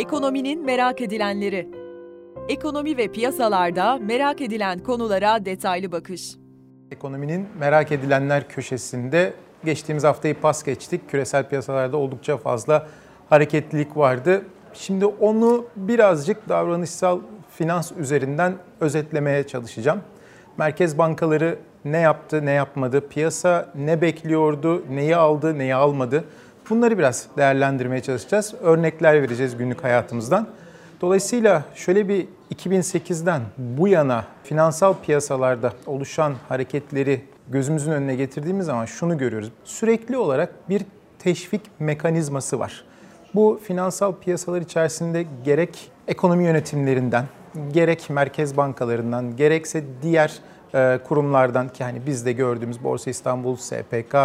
Ekonominin merak edilenleri. Ekonomi ve piyasalarda merak edilen konulara detaylı bakış. Ekonominin merak edilenler köşesinde geçtiğimiz haftayı pas geçtik. Küresel piyasalarda oldukça fazla hareketlilik vardı. Şimdi onu birazcık davranışsal finans üzerinden özetlemeye çalışacağım. Merkez bankaları ne yaptı, ne yapmadı, piyasa ne bekliyordu, neyi aldı, neyi almadı. Bunları biraz değerlendirmeye çalışacağız. Örnekler vereceğiz günlük hayatımızdan. Dolayısıyla şöyle bir 2008'den bu yana finansal piyasalarda oluşan hareketleri gözümüzün önüne getirdiğimiz zaman şunu görüyoruz. Sürekli olarak bir teşvik mekanizması var. Bu finansal piyasalar içerisinde gerek ekonomi yönetimlerinden, gerek merkez bankalarından, gerekse diğer e, kurumlardan ki hani biz de gördüğümüz Borsa İstanbul, SPK,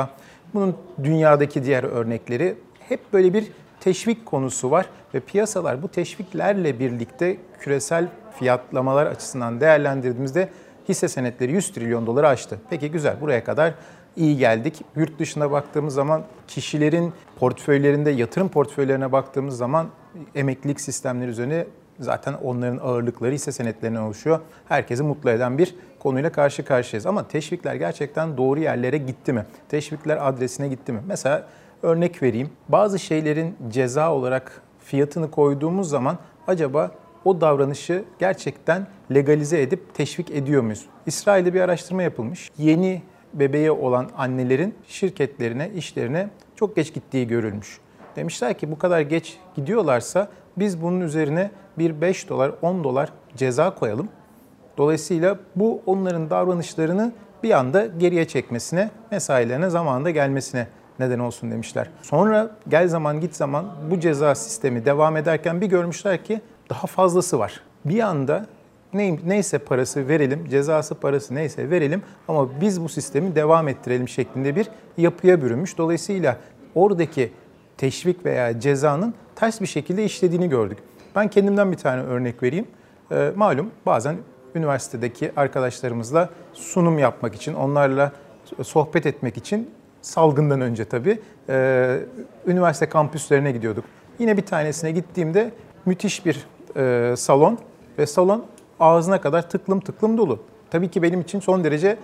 bunun dünyadaki diğer örnekleri hep böyle bir teşvik konusu var ve piyasalar bu teşviklerle birlikte küresel fiyatlamalar açısından değerlendirdiğimizde hisse senetleri 100 trilyon doları aştı. Peki güzel buraya kadar iyi geldik. Yurt dışına baktığımız zaman kişilerin portföylerinde yatırım portföylerine baktığımız zaman emeklilik sistemleri üzerine zaten onların ağırlıkları hisse senetlerine oluşuyor. Herkesi mutlu eden bir konuyla karşı karşıyayız. Ama teşvikler gerçekten doğru yerlere gitti mi? Teşvikler adresine gitti mi? Mesela örnek vereyim. Bazı şeylerin ceza olarak fiyatını koyduğumuz zaman acaba o davranışı gerçekten legalize edip teşvik ediyor muyuz? İsrail'de bir araştırma yapılmış. Yeni bebeği olan annelerin şirketlerine, işlerine çok geç gittiği görülmüş. Demişler ki bu kadar geç gidiyorlarsa biz bunun üzerine bir 5 dolar, 10 dolar ceza koyalım. Dolayısıyla bu onların davranışlarını bir anda geriye çekmesine, mesailerine zamanında gelmesine neden olsun demişler. Sonra gel zaman git zaman bu ceza sistemi devam ederken bir görmüşler ki daha fazlası var. Bir anda neyse parası verelim, cezası parası neyse verelim ama biz bu sistemi devam ettirelim şeklinde bir yapıya bürünmüş. Dolayısıyla oradaki teşvik veya cezanın ters bir şekilde işlediğini gördük. Ben kendimden bir tane örnek vereyim. E, malum bazen üniversitedeki arkadaşlarımızla sunum yapmak için, onlarla sohbet etmek için salgından önce tabii e, üniversite kampüslerine gidiyorduk. Yine bir tanesine gittiğimde müthiş bir e, salon ve salon ağzına kadar tıklım tıklım dolu. Tabii ki benim için son derece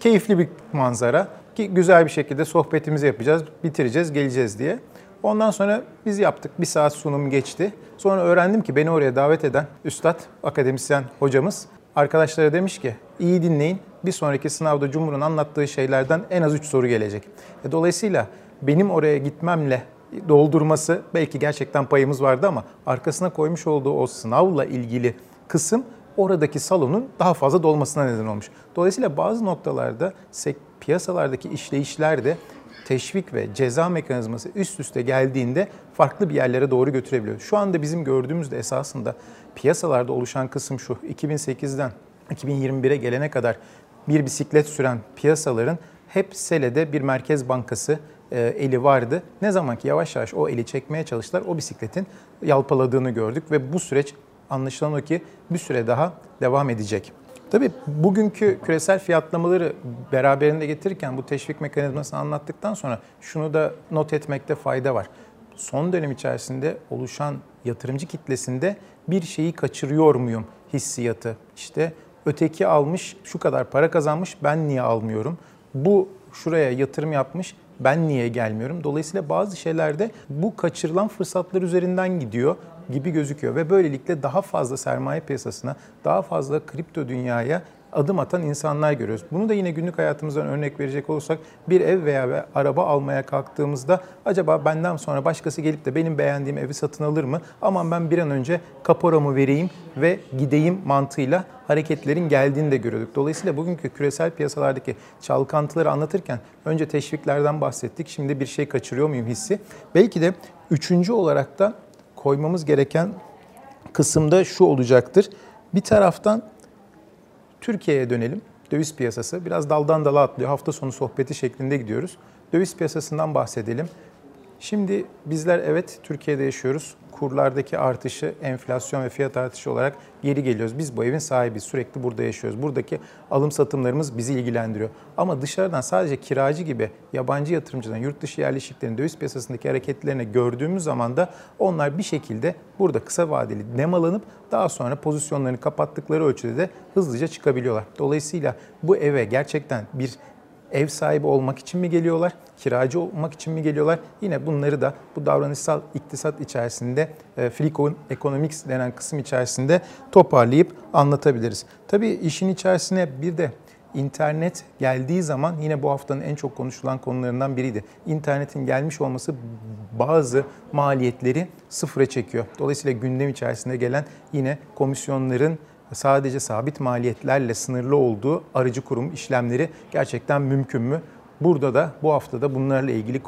keyifli bir manzara ki güzel bir şekilde sohbetimizi yapacağız, bitireceğiz, geleceğiz diye. Ondan sonra biz yaptık. Bir saat sunum geçti. Sonra öğrendim ki beni oraya davet eden üstad, akademisyen hocamız arkadaşlara demiş ki iyi dinleyin. Bir sonraki sınavda Cumhur'un anlattığı şeylerden en az 3 soru gelecek. E, dolayısıyla benim oraya gitmemle doldurması belki gerçekten payımız vardı ama arkasına koymuş olduğu o sınavla ilgili kısım oradaki salonun daha fazla dolmasına neden olmuş. Dolayısıyla bazı noktalarda piyasalardaki işleyişler de teşvik ve ceza mekanizması üst üste geldiğinde farklı bir yerlere doğru götürebiliyor. Şu anda bizim gördüğümüzde esasında piyasalarda oluşan kısım şu. 2008'den 2021'e gelene kadar bir bisiklet süren piyasaların hep selede bir merkez bankası e, eli vardı. Ne zaman ki yavaş yavaş o eli çekmeye çalıştılar o bisikletin yalpaladığını gördük ve bu süreç anlaşılan o ki bir süre daha devam edecek. Tabii bugünkü küresel fiyatlamaları beraberinde getirirken bu teşvik mekanizmasını anlattıktan sonra şunu da not etmekte fayda var. Son dönem içerisinde oluşan yatırımcı kitlesinde bir şeyi kaçırıyor muyum hissiyatı. İşte öteki almış şu kadar para kazanmış ben niye almıyorum? Bu şuraya yatırım yapmış ben niye gelmiyorum? Dolayısıyla bazı şeylerde bu kaçırılan fırsatlar üzerinden gidiyor gibi gözüküyor ve böylelikle daha fazla sermaye piyasasına, daha fazla kripto dünyaya adım atan insanlar görüyoruz. Bunu da yine günlük hayatımızdan örnek verecek olursak bir ev veya bir araba almaya kalktığımızda acaba benden sonra başkası gelip de benim beğendiğim evi satın alır mı? Aman ben bir an önce kaporamı vereyim ve gideyim mantığıyla hareketlerin geldiğini de görüyorduk. Dolayısıyla bugünkü küresel piyasalardaki çalkantıları anlatırken önce teşviklerden bahsettik. Şimdi bir şey kaçırıyor muyum hissi. Belki de üçüncü olarak da koymamız gereken kısımda şu olacaktır. Bir taraftan Türkiye'ye dönelim. Döviz piyasası biraz daldan dala atlıyor. Hafta sonu sohbeti şeklinde gidiyoruz. Döviz piyasasından bahsedelim. Şimdi bizler evet Türkiye'de yaşıyoruz. Kurlardaki artışı, enflasyon ve fiyat artışı olarak geri geliyoruz. Biz bu evin sahibi, sürekli burada yaşıyoruz. Buradaki alım satımlarımız bizi ilgilendiriyor. Ama dışarıdan sadece kiracı gibi yabancı yatırımcıdan, yurt dışı yerleşiklerin döviz piyasasındaki hareketlerini gördüğümüz zaman da onlar bir şekilde burada kısa vadeli nemalanıp daha sonra pozisyonlarını kapattıkları ölçüde de hızlıca çıkabiliyorlar. Dolayısıyla bu eve gerçekten bir ev sahibi olmak için mi geliyorlar, kiracı olmak için mi geliyorlar? Yine bunları da bu davranışsal iktisat içerisinde, e, Flick'un Economics denen kısım içerisinde toparlayıp anlatabiliriz. Tabii işin içerisine bir de internet geldiği zaman yine bu haftanın en çok konuşulan konularından biriydi. İnternetin gelmiş olması bazı maliyetleri sıfıra çekiyor. Dolayısıyla gündem içerisinde gelen yine komisyonların sadece sabit maliyetlerle sınırlı olduğu aracı kurum işlemleri gerçekten mümkün mü? Burada da bu haftada bunlarla ilgili e,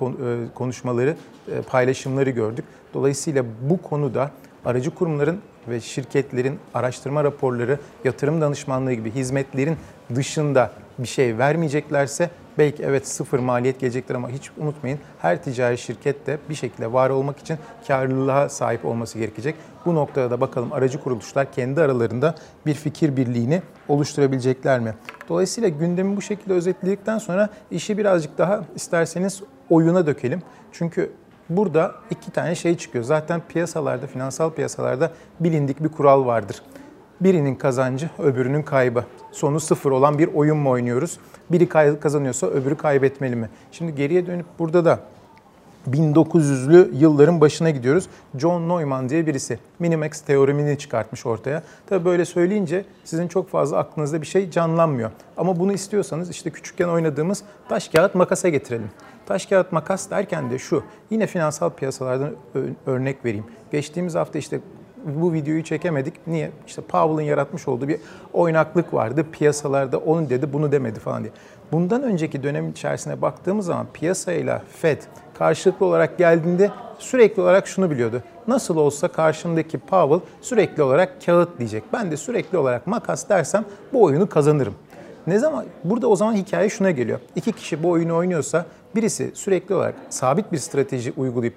konuşmaları, e, paylaşımları gördük. Dolayısıyla bu konuda aracı kurumların ve şirketlerin araştırma raporları, yatırım danışmanlığı gibi hizmetlerin dışında bir şey vermeyeceklerse belki evet sıfır maliyet gelecektir ama hiç unutmayın her ticari şirket de bir şekilde var olmak için karlılığa sahip olması gerekecek. Bu noktada da bakalım aracı kuruluşlar kendi aralarında bir fikir birliğini oluşturabilecekler mi? Dolayısıyla gündemi bu şekilde özetledikten sonra işi birazcık daha isterseniz oyuna dökelim. Çünkü burada iki tane şey çıkıyor. Zaten piyasalarda, finansal piyasalarda bilindik bir kural vardır. Birinin kazancı, öbürünün kaybı. Sonu sıfır olan bir oyun mu oynuyoruz? Biri kazanıyorsa öbürü kaybetmeli mi? Şimdi geriye dönüp burada da 1900'lü yılların başına gidiyoruz. John Neumann diye birisi Minimax teoremini çıkartmış ortaya. Tabii böyle söyleyince sizin çok fazla aklınızda bir şey canlanmıyor. Ama bunu istiyorsanız işte küçükken oynadığımız taş kağıt makasa getirelim. Taş kağıt makas derken de şu. Yine finansal piyasalardan örnek vereyim. Geçtiğimiz hafta işte bu videoyu çekemedik. Niye? İşte Powell'ın yaratmış olduğu bir oynaklık vardı. Piyasalarda onu dedi, bunu demedi falan diye. Bundan önceki dönem içerisine baktığımız zaman piyasayla FED karşılıklı olarak geldiğinde sürekli olarak şunu biliyordu. Nasıl olsa karşımdaki Powell sürekli olarak kağıt diyecek. Ben de sürekli olarak makas dersem bu oyunu kazanırım. Ne zaman burada o zaman hikaye şuna geliyor. İki kişi bu oyunu oynuyorsa birisi sürekli olarak sabit bir strateji uygulayıp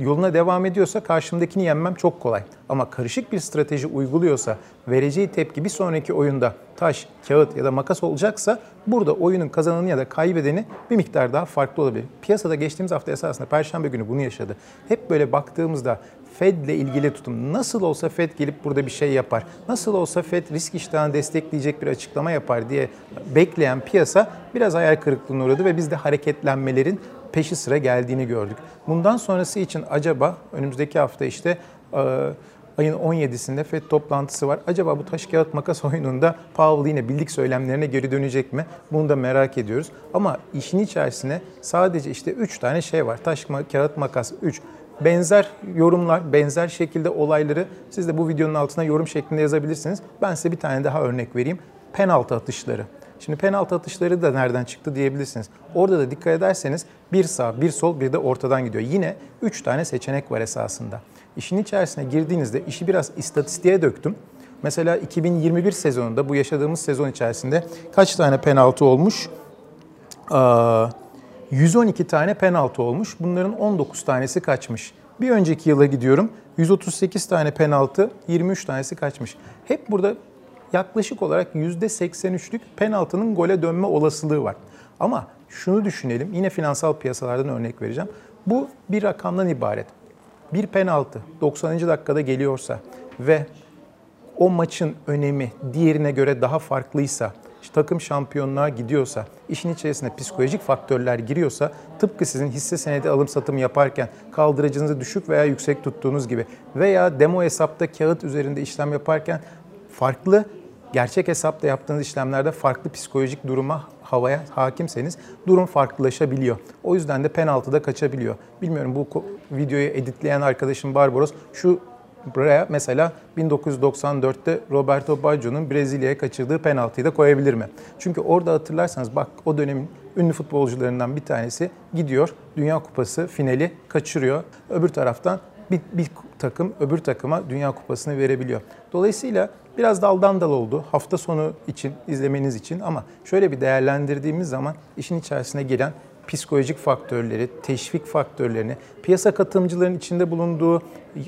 yoluna devam ediyorsa karşımdakini yenmem çok kolay. Ama karışık bir strateji uyguluyorsa vereceği tepki bir sonraki oyunda taş, kağıt ya da makas olacaksa burada oyunun kazananı ya da kaybedeni bir miktar daha farklı olabilir. Piyasada geçtiğimiz hafta esasında Perşembe günü bunu yaşadı. Hep böyle baktığımızda Fed ile ilgili tutum. Nasıl olsa Fed gelip burada bir şey yapar. Nasıl olsa Fed risk iştahını destekleyecek bir açıklama yapar diye bekleyen piyasa biraz hayal kırıklığına uğradı ve biz de hareketlenmelerin peşi sıra geldiğini gördük. Bundan sonrası için acaba önümüzdeki hafta işte e, ayın 17'sinde FED toplantısı var. Acaba bu taş kağıt makas oyununda Powell yine bildik söylemlerine geri dönecek mi? Bunu da merak ediyoruz. Ama işin içerisine sadece işte 3 tane şey var. Taş kağıt makas 3. Benzer yorumlar, benzer şekilde olayları siz de bu videonun altına yorum şeklinde yazabilirsiniz. Ben size bir tane daha örnek vereyim. Penaltı atışları. Şimdi penaltı atışları da nereden çıktı diyebilirsiniz. Orada da dikkat ederseniz bir sağ, bir sol, bir de ortadan gidiyor. Yine 3 tane seçenek var esasında. İşin içerisine girdiğinizde işi biraz istatistiğe döktüm. Mesela 2021 sezonunda bu yaşadığımız sezon içerisinde kaç tane penaltı olmuş? 112 tane penaltı olmuş. Bunların 19 tanesi kaçmış. Bir önceki yıla gidiyorum. 138 tane penaltı, 23 tanesi kaçmış. Hep burada yaklaşık olarak %83'lük penaltının gole dönme olasılığı var. Ama şunu düşünelim, yine finansal piyasalardan örnek vereceğim. Bu bir rakamdan ibaret. Bir penaltı 90. dakikada geliyorsa ve o maçın önemi diğerine göre daha farklıysa, takım şampiyonluğa gidiyorsa, işin içerisine psikolojik faktörler giriyorsa, tıpkı sizin hisse senedi alım satım yaparken kaldırıcınızı düşük veya yüksek tuttuğunuz gibi veya demo hesapta kağıt üzerinde işlem yaparken farklı gerçek hesapta yaptığınız işlemlerde farklı psikolojik duruma havaya hakimseniz durum farklılaşabiliyor. O yüzden de penaltıda kaçabiliyor. Bilmiyorum bu videoyu editleyen arkadaşım Barbaros şu buraya mesela 1994'te Roberto Baggio'nun Brezilya'ya kaçırdığı penaltıyı da koyabilir mi? Çünkü orada hatırlarsanız bak o dönemin ünlü futbolcularından bir tanesi gidiyor Dünya Kupası finali kaçırıyor. Öbür taraftan bir, bir takım öbür takıma Dünya Kupası'nı verebiliyor. Dolayısıyla biraz daldan dal oldu hafta sonu için, izlemeniz için ama şöyle bir değerlendirdiğimiz zaman işin içerisine giren psikolojik faktörleri, teşvik faktörlerini, piyasa katılımcıların içinde bulunduğu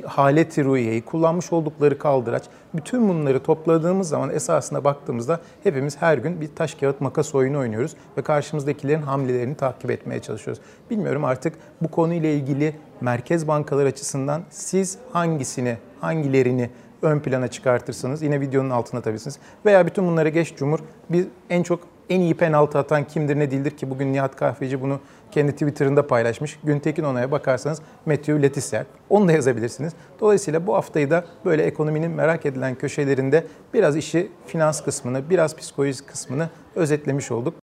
haleti ruhiyeyi, kullanmış oldukları kaldıraç, bütün bunları topladığımız zaman esasına baktığımızda hepimiz her gün bir taş kağıt makas oyunu oynuyoruz ve karşımızdakilerin hamlelerini takip etmeye çalışıyoruz. Bilmiyorum artık bu konuyla ilgili merkez bankalar açısından siz hangisini, hangilerini ön plana çıkartırsınız. Yine videonun altına atabilirsiniz. Veya bütün bunları geç Cumhur. Bir en çok en iyi penaltı atan kimdir ne değildir ki bugün Nihat Kahveci bunu kendi Twitter'ında paylaşmış. Güntekin Onay'a bakarsanız Matthew Letizier. Onu da yazabilirsiniz. Dolayısıyla bu haftayı da böyle ekonominin merak edilen köşelerinde biraz işi finans kısmını, biraz psikolojik kısmını özetlemiş olduk.